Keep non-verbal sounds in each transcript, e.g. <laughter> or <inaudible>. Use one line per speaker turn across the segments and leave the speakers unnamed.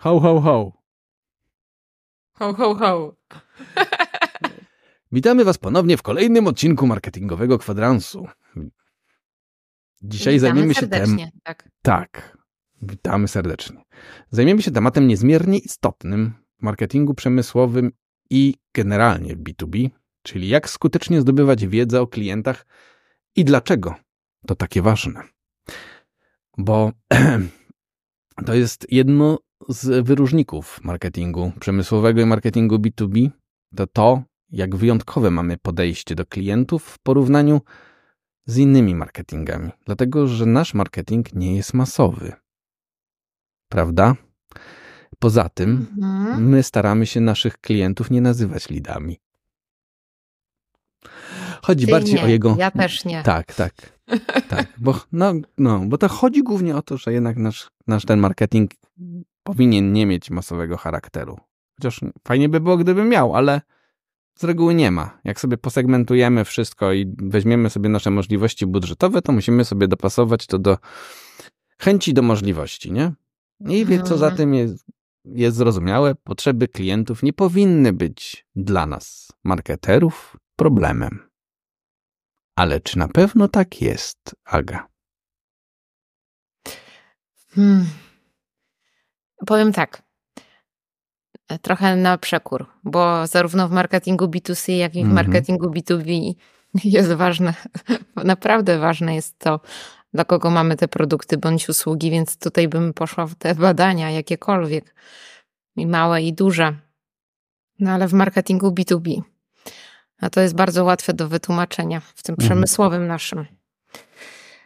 Ho, ho, ho.
Ho, ho, ho. <laughs>
Witamy Was ponownie w kolejnym odcinku marketingowego kwadransu. Dzisiaj
Witamy
zajmiemy się
serdecznie,
tem...
tak.
Tak, witamy serdecznie. Zajmiemy się tematem niezmiernie istotnym w marketingu przemysłowym i generalnie w B2B, czyli jak skutecznie zdobywać wiedzę o klientach i dlaczego to takie ważne. Bo <clears throat> to jest jedno z wyróżników marketingu przemysłowego i marketingu B2B, to to, jak wyjątkowe mamy podejście do klientów w porównaniu z innymi marketingami, dlatego że nasz marketing nie jest masowy. Prawda? Poza tym,
Mhm.
my staramy się naszych klientów nie nazywać lidami. Chodzi
Ty
bardziej
nie,
o jego.
Ja też nie.
Tak, tak. tak. Bo, no, no, bo to chodzi głównie o to, że jednak nasz, nasz ten marketing powinien nie mieć masowego charakteru. Chociaż fajnie by było, gdyby miał, ale z reguły nie ma. Jak sobie posegmentujemy wszystko i weźmiemy sobie nasze możliwości budżetowe, to musimy sobie dopasować to do chęci do możliwości, nie? I wie, co za
Mhm.
tym jest, jest zrozumiałe, potrzeby klientów nie powinny być dla nas, marketerów, problemem. Ale czy na pewno tak jest, Aga?
Hmm. Powiem tak. Trochę na przekór, bo zarówno w marketingu B2C, jak i w
Mhm.
marketingu B2B jest ważne, <laughs> naprawdę ważne jest to, dla kogo mamy te produkty bądź usługi, więc tutaj bym poszła w te badania jakiekolwiek, i małe, i duże. No ale w marketingu B2B, a to jest bardzo łatwe do wytłumaczenia w tym
Mhm.
przemysłowym naszym.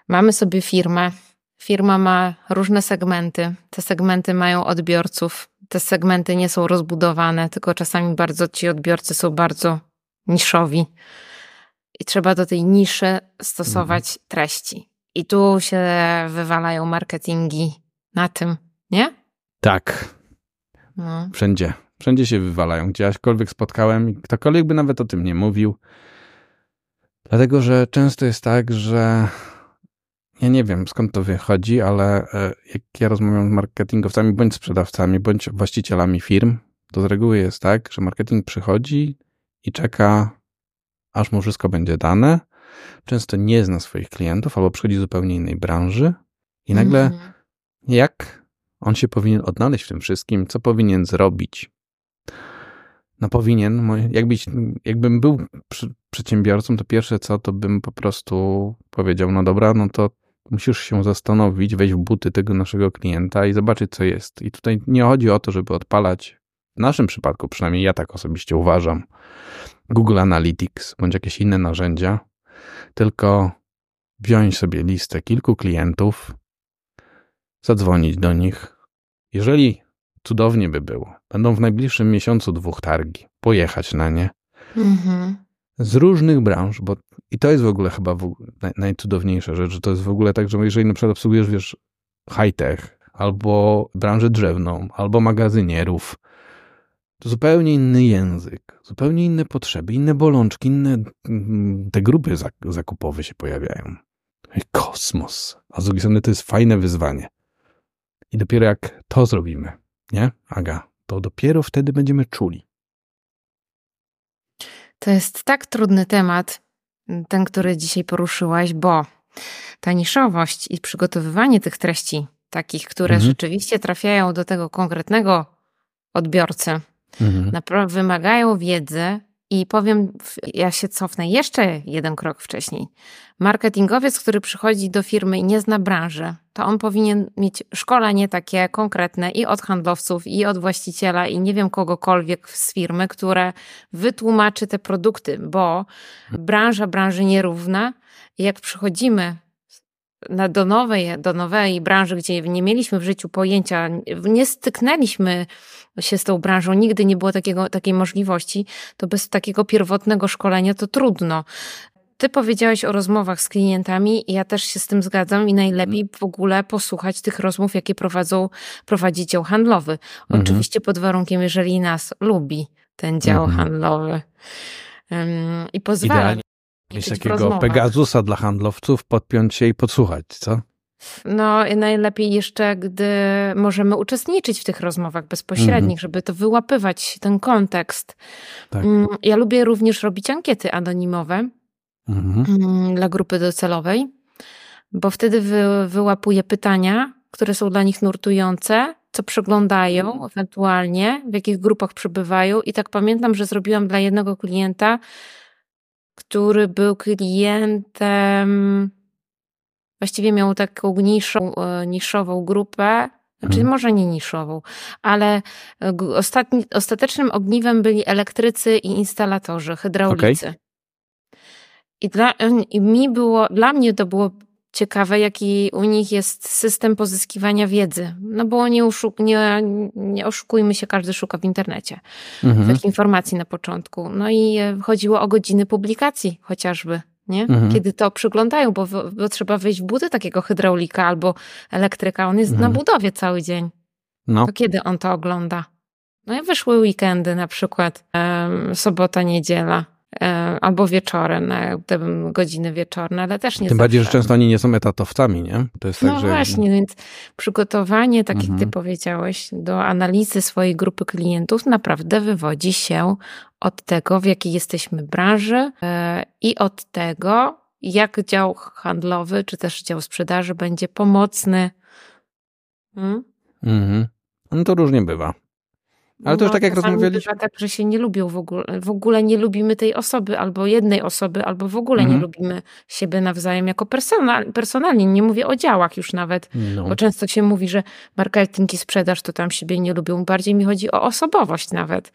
Mamy sobie firmę, Firma ma różne segmenty. Te segmenty mają odbiorców. Te segmenty nie są rozbudowane, tylko czasami bardzo ci odbiorcy są bardzo niszowi. I trzeba do tej niszy stosować treści. I tu się wywalają marketingi na tym, nie?
Tak,
No.
wszędzie. Wszędzie się wywalają. Gdzie jaśkolwiek spotkałem i ktokolwiek by nawet o tym nie mówił. Dlatego, że często jest tak, że ja nie wiem skąd to wychodzi, ale e, jak ja rozmawiam z marketingowcami, bądź sprzedawcami, bądź właścicielami firm, to z reguły jest tak, że marketing przychodzi i czeka, aż mu wszystko będzie dane. Często nie zna swoich klientów albo przychodzi z zupełnie innej branży i nagle
Mhm.
jak on się powinien odnaleźć w tym wszystkim, co powinien zrobić. No powinien, jakbym był przedsiębiorcą, to pierwsze co, to bym po prostu powiedział, no dobra, no to musisz się zastanowić, wejść w buty tego naszego klienta i zobaczyć, co jest. I tutaj nie chodzi o to, żeby odpalać, w naszym przypadku przynajmniej ja tak osobiście uważam, Google Analytics bądź jakieś inne narzędzia, tylko wziąć sobie listę kilku klientów, zadzwonić do nich. Jeżeli cudownie by było, będą w najbliższym miesiącu dwóch targi, pojechać na nie
Mhm.
Z różnych branż, bo i to jest w ogóle chyba w, naj, najcudowniejsza rzecz, że to jest w ogóle tak, że jeżeli na przykład obsługujesz, wiesz, high-tech, albo branżę drzewną, albo magazynierów, to zupełnie inny język, zupełnie inne potrzeby, inne bolączki, inne mm, te grupy zak zakupowe się pojawiają. Kosmos. A z drugiej strony to jest fajne wyzwanie. I dopiero jak to zrobimy, nie, Aga, to dopiero wtedy będziemy czuli.
To jest tak trudny temat, ten, który dzisiaj poruszyłaś, bo ta niszowość i przygotowywanie tych treści, takich, które
Mhm.
rzeczywiście trafiają do tego konkretnego odbiorcy,
Mhm.
naprawdę wymagają wiedzy. I powiem, ja się cofnę jeszcze jeden krok wcześniej. Marketingowiec, który przychodzi do firmy i nie zna branży, to on powinien mieć szkolenie takie konkretne i od handlowców, i od właściciela, i nie wiem kogokolwiek z firmy, które wytłumaczy te produkty, bo branża branży nierówna. Jak przychodzimy na, do, nowej, do nowej branży, gdzie nie mieliśmy w życiu pojęcia, nie styknęliśmy się z tą branżą, nigdy nie było takiego, takiej możliwości, to bez takiego pierwotnego szkolenia to trudno. Ty powiedziałeś o rozmowach z klientami i ja też się z tym zgadzam i najlepiej w ogóle posłuchać tych rozmów, jakie prowadzą, prowadzi dział handlowy.
Mhm.
Oczywiście pod warunkiem, jeżeli nas lubi ten dział
Mhm.
handlowy i pozwala
Idealnie
w
takiego. Pegasusa dla handlowców, podpiąć się i podsłuchać, co?
No, najlepiej jeszcze, gdy możemy uczestniczyć w tych rozmowach bezpośrednich, mhm. żeby to wyłapywać, ten kontekst. Tak. Mm, ja lubię również robić ankiety anonimowe mhm. Mm, dla grupy docelowej, bo wtedy wy, wyłapuję pytania, które są dla nich nurtujące, co przeglądają ewentualnie, w jakich grupach przebywają. I tak pamiętam, że zrobiłam dla jednego klienta, który był klientem właściwie miał taką niszą, e, niszową grupę, znaczy hmm. może nie niszową, ale e, ostatni, ostatecznym ogniwem byli elektrycy i instalatorzy, hydraulicy. Okay. I, dla, I mi było, dla mnie to było ciekawe, jaki u nich jest system pozyskiwania wiedzy. No bo nie, uszuk, nie, nie oszukujmy się, każdy szuka w internecie mhm. takich informacji na początku. No i e, chodziło o godziny publikacji chociażby nie? Mhm. Kiedy to przyglądają, bo, bo, trzeba wejść w budy takiego hydraulika albo elektryka. On jest mhm. na budowie cały dzień. No. To kiedy on to ogląda? No i wyszły weekendy na przykład, um, sobota, niedziela. Albo wieczorem, na te godziny wieczorne, ale też nie
Tym bardziej, że często oni nie są etatowcami, nie?
To jest tak, no tak, właśnie, więc przygotowanie, tak jak mhm. ty powiedziałeś, do analizy swojej grupy klientów naprawdę wywodzi się od tego, w jakiej jesteśmy branży e, i od tego, jak dział handlowy, czy też dział sprzedaży będzie pomocny.
Hmm? Mhm. No to różnie bywa. Ale to już no, tak jak rozmawialiśmy.
Bywa tak, że się nie lubią w ogóle. W ogóle nie lubimy tej osoby, albo jednej osoby, albo w ogóle mhm. nie lubimy siebie nawzajem jako personal, personalnie. Nie mówię o działach już nawet, no. bo często się mówi, że marketing i sprzedaż to tam siebie nie lubią. Bardziej mi chodzi o osobowość nawet.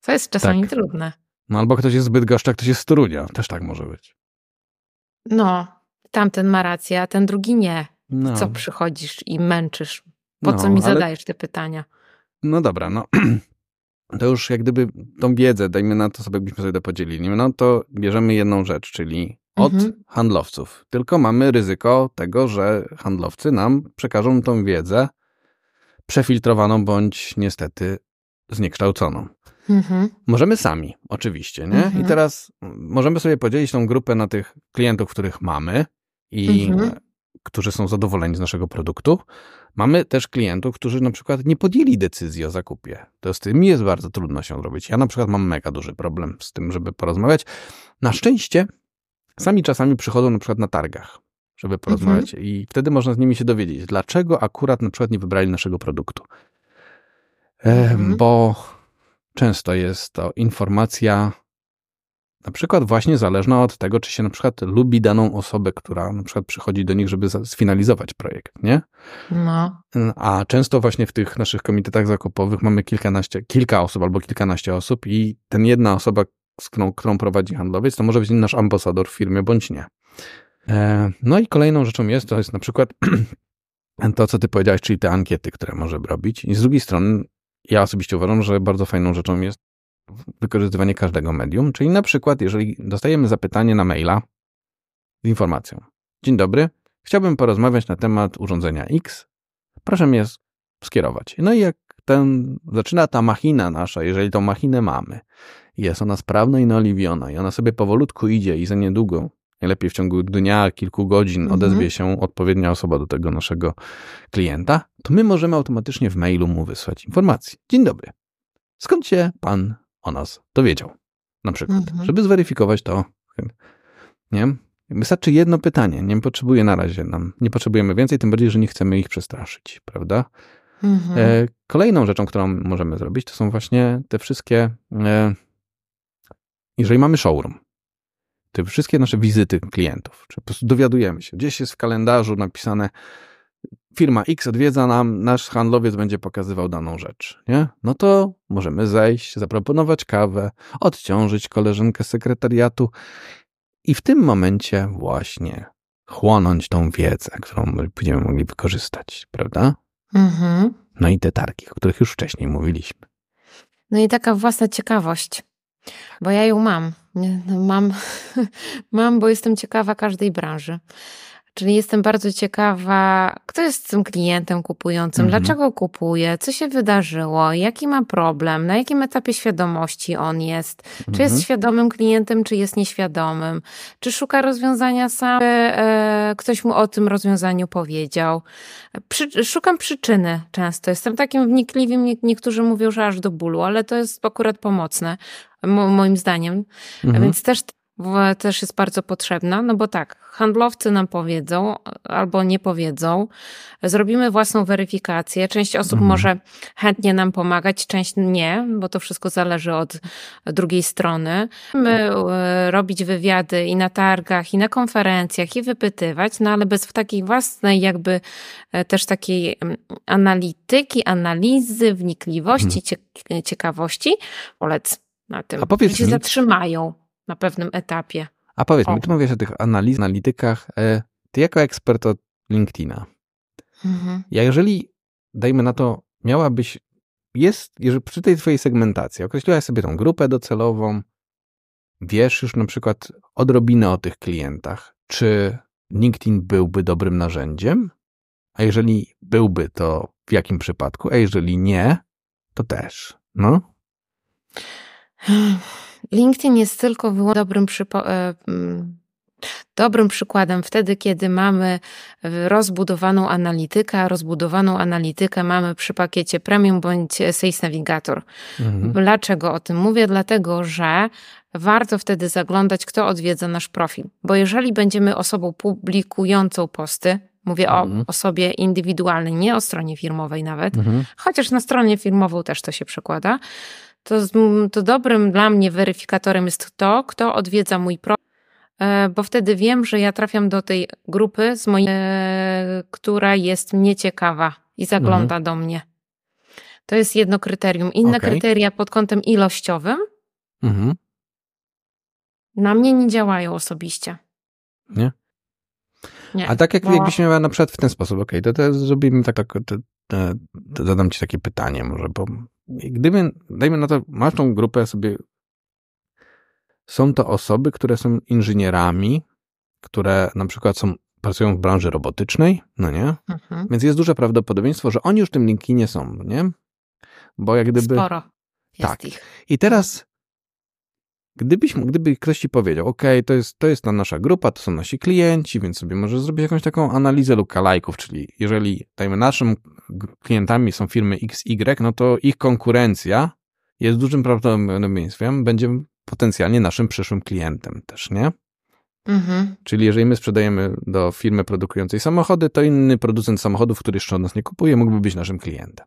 To jest czasami tak. trudne.
No albo ktoś jest zbyt goszczak, ktoś jest z Torunia. Też tak może być.
No, tamten ma rację, a ten drugi nie. No. Co przychodzisz i męczysz? Po no, co mi ale... zadajesz te pytania?
No dobra, no <clears throat> to już jak gdyby tą wiedzę, dajmy na to sobie, byśmy sobie podzielili, no to bierzemy jedną rzecz, czyli od mhm. handlowców. Tylko mamy ryzyko tego, że handlowcy nam przekażą tą wiedzę przefiltrowaną bądź niestety zniekształconą. Mhm. Możemy sami, oczywiście, nie? Mhm. I teraz możemy sobie podzielić tą grupę na tych klientów, których mamy i mhm. którzy są zadowoleni z naszego produktu, Mamy też klientów, którzy na przykład nie podjęli decyzji o zakupie. To z tym jest bardzo trudno się zrobić. Ja na przykład mam mega duży problem z tym, żeby porozmawiać. Na szczęście sami czasami przychodzą na przykład na targach, żeby porozmawiać mhm. i wtedy można z nimi się dowiedzieć, dlaczego akurat na przykład nie wybrali naszego produktu. Mhm. Bo często jest to informacja na przykład właśnie zależna od tego, czy się na przykład lubi daną osobę, która na przykład przychodzi do nich, żeby sfinalizować projekt, nie? No. A często właśnie w tych naszych komitetach zakupowych mamy kilkanaście, kilka osób albo kilkanaście osób i ten jedna osoba, z którą, którą prowadzi handlowiec, to może być nasz ambasador w firmie bądź nie. E, no i kolejną rzeczą jest, to jest na przykład <clears throat> to, co ty powiedziałeś, czyli te ankiety, które może robić. I z drugiej strony, ja osobiście uważam, że bardzo fajną rzeczą jest wykorzystywanie każdego medium, czyli na przykład, jeżeli dostajemy zapytanie na maila z informacją. Dzień dobry, chciałbym porozmawiać na temat urządzenia X. Proszę mnie skierować. No i jak ten, zaczyna ta machina nasza, jeżeli tą machinę mamy, jest ona sprawna i naoliwiona i ona sobie powolutku idzie i za niedługo, najlepiej w ciągu dnia, kilku godzin mhm. odezwie się odpowiednia osoba do tego naszego klienta, to my możemy automatycznie w mailu mu wysłać informację. Dzień dobry. Skąd się pan o nas dowiedział. Na przykład, mhm. żeby zweryfikować to. Nie? Wystarczy jedno pytanie. Nie potrzebuje na razie nam, nie potrzebujemy więcej, tym bardziej, że nie chcemy ich przestraszyć, prawda? Mhm. E, kolejną rzeczą, którą możemy zrobić, to są właśnie te wszystkie. E, jeżeli mamy showroom, te wszystkie nasze wizyty klientów, czy po prostu dowiadujemy się, gdzieś jest w kalendarzu napisane, firma X odwiedza nam, nasz handlowiec będzie pokazywał daną rzecz, nie? No to możemy zejść, zaproponować kawę, odciążyć koleżankę sekretariatu i w tym momencie właśnie chłonąć tą wiedzę, którą będziemy mogli wykorzystać, prawda? Mhm. No i te targi, o których już wcześniej mówiliśmy.
No i taka własna ciekawość, bo ja ją mam. No mam, <laughs> mam, bo jestem ciekawa każdej branży. Czyli jestem bardzo ciekawa, kto jest tym klientem kupującym,
Mhm.
dlaczego kupuje, co się wydarzyło, jaki ma problem, na jakim etapie świadomości on jest, czy
Mhm.
jest świadomym klientem, czy jest nieświadomym, czy szuka rozwiązania sam, e, ktoś mu o tym rozwiązaniu powiedział. Przy, szukam przyczyny często, jestem takim wnikliwym, nie- niektórzy mówią, że aż do bólu, ale to jest akurat pomocne, mo, moim zdaniem.
Mhm.
Więc też, też jest bardzo potrzebna, no bo tak, handlowcy nam powiedzą albo nie powiedzą. Zrobimy własną weryfikację. Część osób
Mhm.
może chętnie nam pomagać, część nie, bo to wszystko zależy od drugiej strony. My e, robić wywiady i na targach, i na konferencjach, i wypytywać, no ale bez takiej własnej jakby e, też takiej mm, analityki, analizy, wnikliwości, cie- ciekawości, polec na tym.
A powiedz
się
mi-
zatrzymają na pewnym etapie.
A powiedz
O.
mi, ty mówisz o tych analiz, analitykach. e, Ty jako ekspert od LinkedIna,
Mhm.
ja jeżeli, dajmy na to, miałabyś, jest, jeżeli przy tej twojej segmentacji określiłaś sobie tą grupę docelową, wiesz już na przykład odrobinę o tych klientach, czy LinkedIn byłby dobrym narzędziem? A jeżeli byłby, to w jakim przypadku? A jeżeli nie, to też. No? <sighs>
LinkedIn jest tylko dobrym, przypo- e, mm, dobrym przykładem wtedy, kiedy mamy e, rozbudowaną analitykę, a rozbudowaną analitykę mamy przy pakiecie Premium bądź Sales Navigator.
Mhm.
Dlaczego o tym mówię? Dlatego, że warto wtedy zaglądać, kto odwiedza nasz profil. Bo jeżeli będziemy osobą publikującą posty, mówię
Mhm.
o osobie indywidualnej, nie o stronie firmowej nawet,
Mhm.
chociaż na stronie firmową też to się przekłada, to, to dobrym dla mnie weryfikatorem jest to, kto odwiedza mój profil, e, bo wtedy wiem, że ja trafiam do tej grupy, z mojej, e, która jest mnie ciekawa i zagląda do mnie. To jest jedno kryterium. Inne
Okej.
kryteria pod kątem ilościowym
Mhm.
na mnie nie działają osobiście.
Nie?
Nie.
A tak jak,
bo-
jakbyś miała na przykład w ten sposób, okej, to teraz zrobimy tak, tak to, to, to zadam ci takie pytanie może, bo gdyby, dajmy na to, masz tą grupę sobie, są to osoby, które są inżynierami, które na przykład są, pracują w branży robotycznej, no nie?
Mhm.
Więc jest duże prawdopodobieństwo, że oni już w tym LinkedInie są, nie? Bo jak gdyby...
Sporo jest
Tak.
ich.
I teraz, gdybyś, gdyby ktoś ci powiedział, ok, to jest, to jest ta nasza grupa, to są nasi klienci, więc sobie możesz zrobić jakąś taką analizę lookalike'ów, czyli jeżeli, dajmy, naszym klientami są firmy XY, no to ich konkurencja jest dużym prawdopodobieństwem, będzie potencjalnie naszym przyszłym klientem też, nie?
Mhm.
Czyli jeżeli my sprzedajemy do firmy produkującej samochody, to inny producent samochodów, który jeszcze od nas nie kupuje, mógłby być naszym klientem.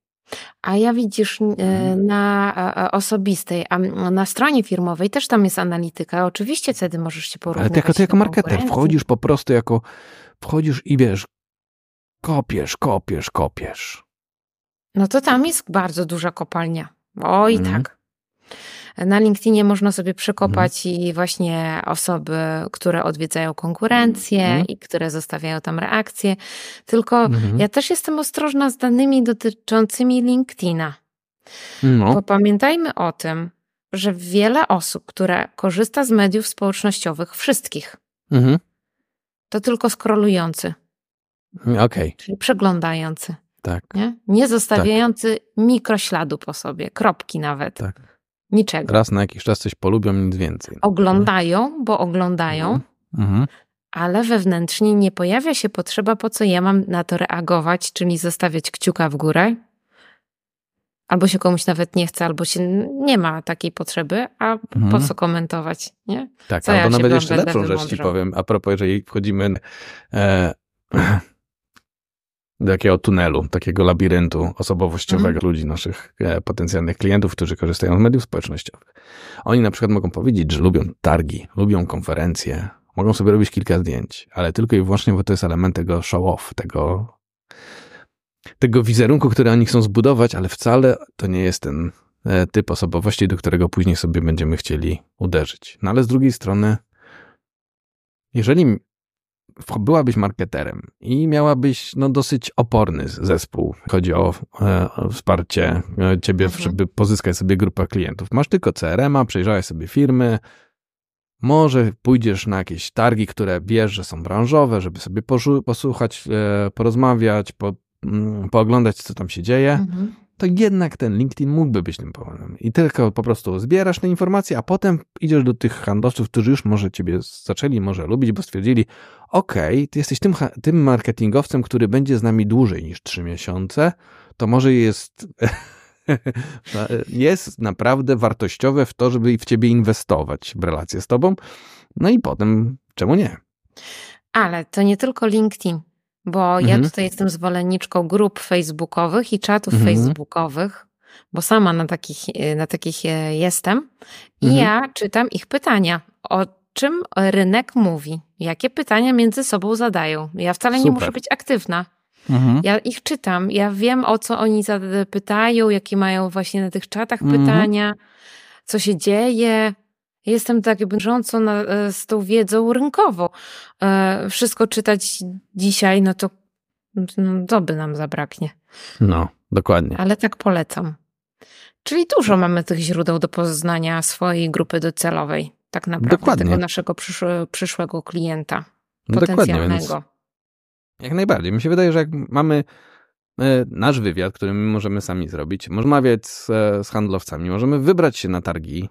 A ja widzisz e,
Mhm.
na e, e, osobistej, a na stronie firmowej też tam jest analityka. Oczywiście wtedy możesz się
Ale
porównywać.
ty jako, marketer wchodzisz po prostu jako, wchodzisz i wiesz, kopiesz, kopiesz, kopiesz.
No to tam jest bardzo duża kopalnia. Oj,
Mhm.
tak. Na LinkedInie można sobie przekopać i właśnie osoby, które odwiedzają konkurencję
Mhm.
i które zostawiają tam reakcje. Tylko
Mhm.
ja też jestem ostrożna z danymi dotyczącymi LinkedIna.
No,
Bo pamiętajmy o tym, że wiele osób, które korzysta z mediów społecznościowych, wszystkich,
mhm.
to tylko skrolujący,
okej,
czyli przeglądający,
tak,
nie, nie zostawiający mikrośladu po sobie, kropki nawet,
tak.
Niczego.
Raz na jakiś czas coś polubią, nic więcej.
Oglądają, bo oglądają,
Mhm.
ale wewnętrznie nie pojawia się potrzeba, po co ja mam na to reagować, czyli zostawiać kciuka w górę. Albo się komuś nawet nie chce, albo się nie ma takiej potrzeby, a
Mhm.
po co komentować, nie?
Tak,
Co ja
albo
się
nawet jeszcze lepszą rzecz ci powiem, a propos, jeżeli wchodzimy e, <clears throat> do takiego tunelu, takiego labiryntu osobowościowego
Mhm.
ludzi, naszych e, potencjalnych klientów, którzy korzystają z mediów społecznościowych. Oni na przykład mogą powiedzieć, że lubią targi, lubią konferencje, Mogą sobie robić kilka zdjęć, ale tylko i wyłącznie, bo to jest element tego show-off, tego, tego wizerunku, który oni chcą zbudować, ale wcale to nie jest ten e, typ osobowości, do którego później sobie będziemy chcieli uderzyć. No ale z drugiej strony, jeżeli byłabyś marketerem i miałabyś no, dosyć oporny zespół, chodzi o, e, o wsparcie e, ciebie, mhm. żeby pozyskać sobie grupę klientów. Masz tylko CRM-a, przejrzałeś sobie firmy, może pójdziesz na jakieś targi, które wiesz, że są branżowe, żeby sobie posłuchać, e, porozmawiać, po, mm, pooglądać, co tam się dzieje. Mhm to jednak ten LinkedIn mógłby być tym problemem. I tylko po prostu zbierasz te informacje, a potem idziesz do tych handlowców, którzy już może ciebie zaczęli może lubić, bo stwierdzili, okej, okay, ty jesteś tym, tym marketingowcem, który będzie z nami dłużej niż trzy miesiące, to może jest <laughs> jest naprawdę wartościowe w to, żeby w ciebie inwestować w relacje z tobą. No i potem, czemu nie?
Ale to nie tylko LinkedIn. Bo mhm. ja tutaj jestem zwolenniczką grup facebookowych i czatów mhm. facebookowych, bo sama na takich, na takich e, jestem. I mhm. ja czytam ich pytania. O czym rynek mówi? Jakie pytania między sobą zadają? Ja wcale Super. nie muszę być aktywna. Mhm. Ja ich czytam, ja wiem o co oni pytają, jakie mają właśnie na tych czatach mhm. pytania, co się dzieje. Jestem tak bieżąco na, e, z tą wiedzą rynkową. E, wszystko czytać dzisiaj, no to no, doby nam zabraknie.
No, dokładnie.
Ale tak polecam. Czyli dużo mamy tych źródeł do poznania swojej grupy docelowej, tak naprawdę, dokładnie. tego naszego przyszłe, przyszłego klienta no potencjalnego.
Jak najbardziej. Mi się wydaje, że jak mamy e, nasz wywiad, który my możemy sami zrobić, rozmawiać z, z handlowcami, możemy wybrać się na targi,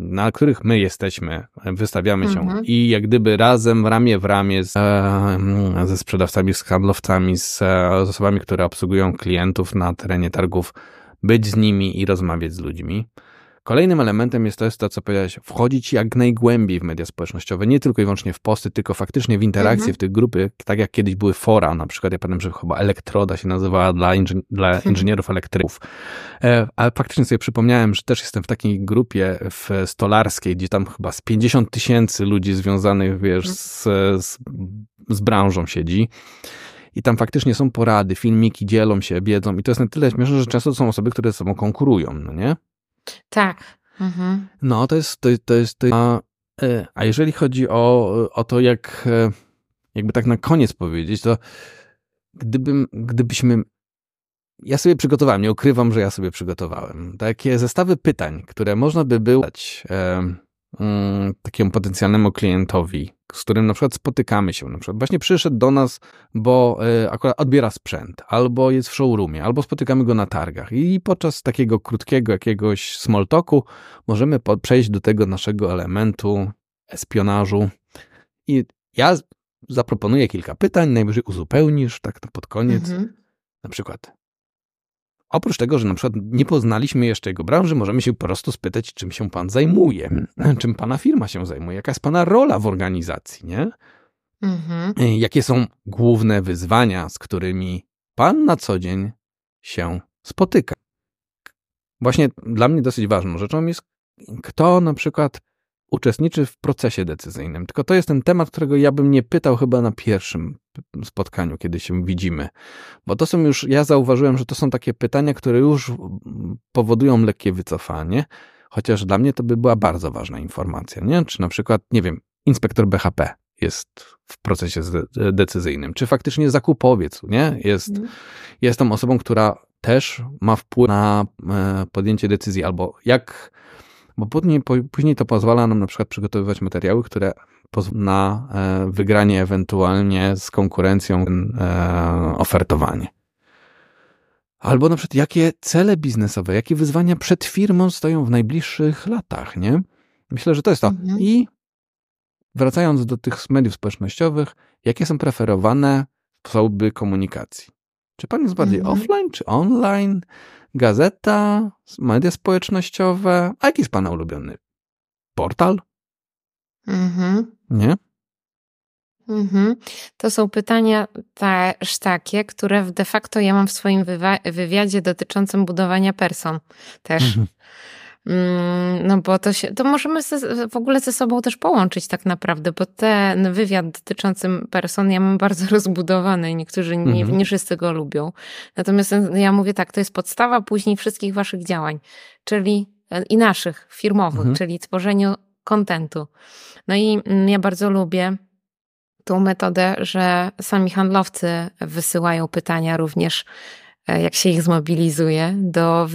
na których my jesteśmy, wystawiamy się mhm. i jak gdyby razem, ramię w ramię z, e, ze sprzedawcami, z handlowcami, z, z osobami, które obsługują klientów na terenie targów, być z nimi i rozmawiać z ludźmi. Kolejnym elementem jest to, jest to, co powiedziałeś, wchodzić jak najgłębiej w media społecznościowe, nie tylko i wyłącznie w posty, tylko faktycznie w interakcje mhm. w tych grupy, tak jak kiedyś były fora, na przykład ja pamiętam, że chyba Elektroda się nazywała dla, inży dla mhm. inżynierów elektryków, e, ale faktycznie sobie przypomniałem, że też jestem w takiej grupie w stolarskiej, gdzie tam chyba z 50 tysięcy ludzi związanych, wiesz, mhm. z, z, z branżą siedzi. I tam faktycznie są porady, filmiki, dzielą się, wiedzą. I to jest na tyle śmieszne, że często to są osoby, które ze sobą konkurują, no nie?
Tak. Mhm.
No, to jest, to, to jest, to a, e, a jeżeli chodzi o, o to, jak e, jakby tak na koniec powiedzieć, to gdybym, gdybyśmy ja sobie przygotowałem, nie ukrywam, że ja sobie przygotowałem takie zestawy pytań, które można by było dać e, mm, takiemu potencjalnemu klientowi, z którym na przykład spotykamy się, na przykład właśnie przyszedł do nas, bo y, akurat odbiera sprzęt, albo jest w showroomie, albo spotykamy go na targach i podczas takiego krótkiego jakiegoś small talku możemy przejść do tego naszego elementu espionażu i ja zaproponuję kilka pytań, najwyżej uzupełnisz, tak pod koniec. Mhm. Na przykład, Oprócz tego, że na przykład nie poznaliśmy jeszcze jego branży, możemy się po prostu spytać, czym się pan zajmuje, <clears throat> czym pana firma się zajmuje, jaka jest pana rola w organizacji, nie? Mhm. Jakie są główne wyzwania, z którymi pan na co dzień się spotyka. Właśnie dla mnie dosyć ważną rzeczą jest, kto na przykład uczestniczy w procesie decyzyjnym. Tylko to jest ten temat, którego ja bym nie pytał chyba na pierwszym spotkaniu, kiedy się widzimy. Bo to są już, ja zauważyłem, że to są takie pytania, które już powodują lekkie wycofanie, chociaż dla mnie to by była bardzo ważna informacja, nie? Czy na przykład, nie wiem, inspektor BHP jest w procesie decyzyjnym, czy faktycznie zakupowiec, nie? Jest, mm. jest tą osobą, która też ma wpływ na e, podjęcie decyzji, albo jak bo później, później to pozwala nam na przykład przygotowywać materiały, które na e, wygranie ewentualnie z konkurencją e, ofertowanie. Albo na przykład jakie cele biznesowe, jakie wyzwania przed firmą stoją w najbliższych latach, nie? Myślę, że to jest to. Mhm. I wracając do tych mediów społecznościowych, jakie są preferowane sposoby komunikacji? Czy pan jest bardziej mhm. offline, czy online? Gazeta, media społecznościowe. A jaki jest pana ulubiony? Portal? Mhm. Nie?
Mhm. To są pytania też takie, które de facto ja mam w swoim wywiadzie dotyczącym budowania person też. Mhm. Mm, no bo to się, to możemy w ogóle ze sobą też połączyć tak naprawdę, bo ten wywiad dotyczący person ja mam bardzo <laughs> rozbudowany i niektórzy nie, mhm. nie wszyscy go lubią. Natomiast ja mówię tak, to jest podstawa później wszystkich waszych działań, czyli e, i naszych firmowych, mhm. czyli tworzeniu kontentu. No i mm, ja bardzo lubię tą metodę, że sami handlowcy wysyłają pytania również jak się ich zmobilizuje do,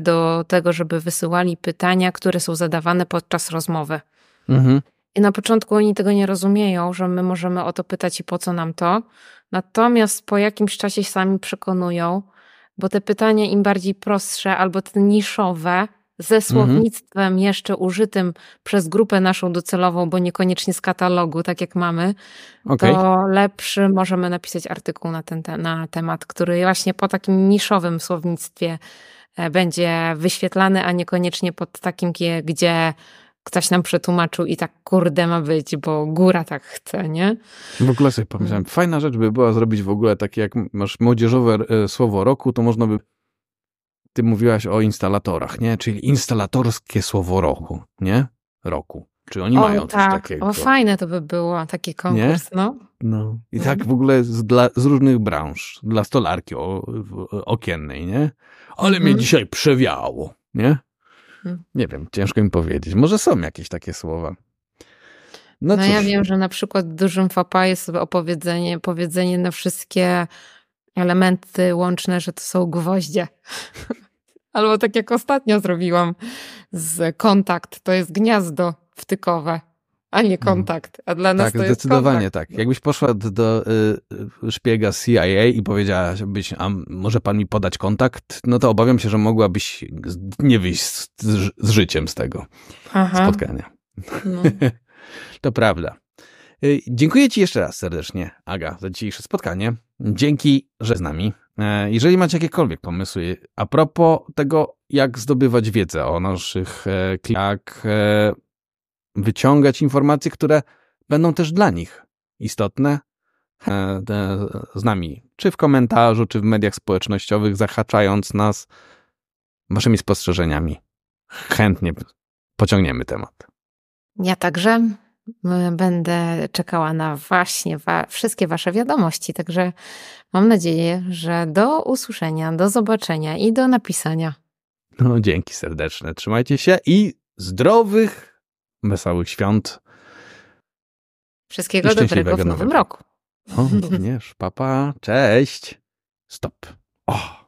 do tego, żeby wysyłali pytania, które są zadawane podczas rozmowy. Mhm. I na początku oni tego nie rozumieją, że my możemy o to pytać i po co nam to. Natomiast po jakimś czasie sami przekonują, bo te pytania im bardziej prostsze albo te niszowe, ze mhm. słownictwem mhm. jeszcze użytym przez grupę naszą docelową, bo niekoniecznie z katalogu, tak jak mamy, okay. to lepszy możemy napisać artykuł na ten te, na temat, który właśnie po takim niszowym słownictwie e, będzie wyświetlany, a niekoniecznie pod takim, gdzie ktoś nam przetłumaczył i tak kurde ma być, bo góra tak chce, nie?
W ogóle sobie pomyślałem, fajna rzecz by była zrobić w ogóle takie, jak masz młodzieżowe e, słowo roku, to można by ty mówiłaś o instalatorach, nie? Czyli instalatorskie słowo roku, nie? Roku. Czy oni o, mają tak. coś takiego?
O, fajne to by było, taki konkurs, nie? no.
No. I tak w ogóle z, dla, z różnych branż, dla stolarki o, okiennej, nie? Ale mnie mhm. dzisiaj przewiało, nie? Mhm. Nie wiem, ciężko mi powiedzieć. Może są jakieś takie słowa.
No, no ja wiem, że na przykład dużym fapa jest opowiedzenie, powiedzenie na wszystkie elementy łączne, że to są gwoździe. <laughs> Albo tak jak ostatnio zrobiłam z kontakt, to jest gniazdo wtykowe, a nie mhm. kontakt. A dla nas
tak,
to
zdecydowanie
jest
tak. Jakbyś poszła do y, szpiega CIA i powiedziałabyś, a może pan mi podać kontakt, no to obawiam się, że mogłabyś nie wyjść z, z, z życiem z tego Aha. spotkania. No. <laughs> to prawda. Y, dziękuję Ci jeszcze raz serdecznie, Aga, za dzisiejsze spotkanie. Dzięki, że z nami. E, jeżeli macie jakiekolwiek pomysły a propos tego, jak zdobywać wiedzę o naszych e, e, wyciągać informacje, które będą też dla nich istotne, z nami, czy w komentarzu, czy w mediach społecznościowych, zahaczając nas waszymi spostrzeżeniami. Chętnie pociągniemy temat.
Ja także będę czekała na właśnie wa wszystkie Wasze wiadomości. Także mam nadzieję, że do usłyszenia, do zobaczenia i do napisania.
No, dzięki serdeczne. Trzymajcie się i zdrowych, wesołych świąt.
Wszystkiego dobrego w nowym roku.
O, <laughs> również. Papa, cześć. Stop. O.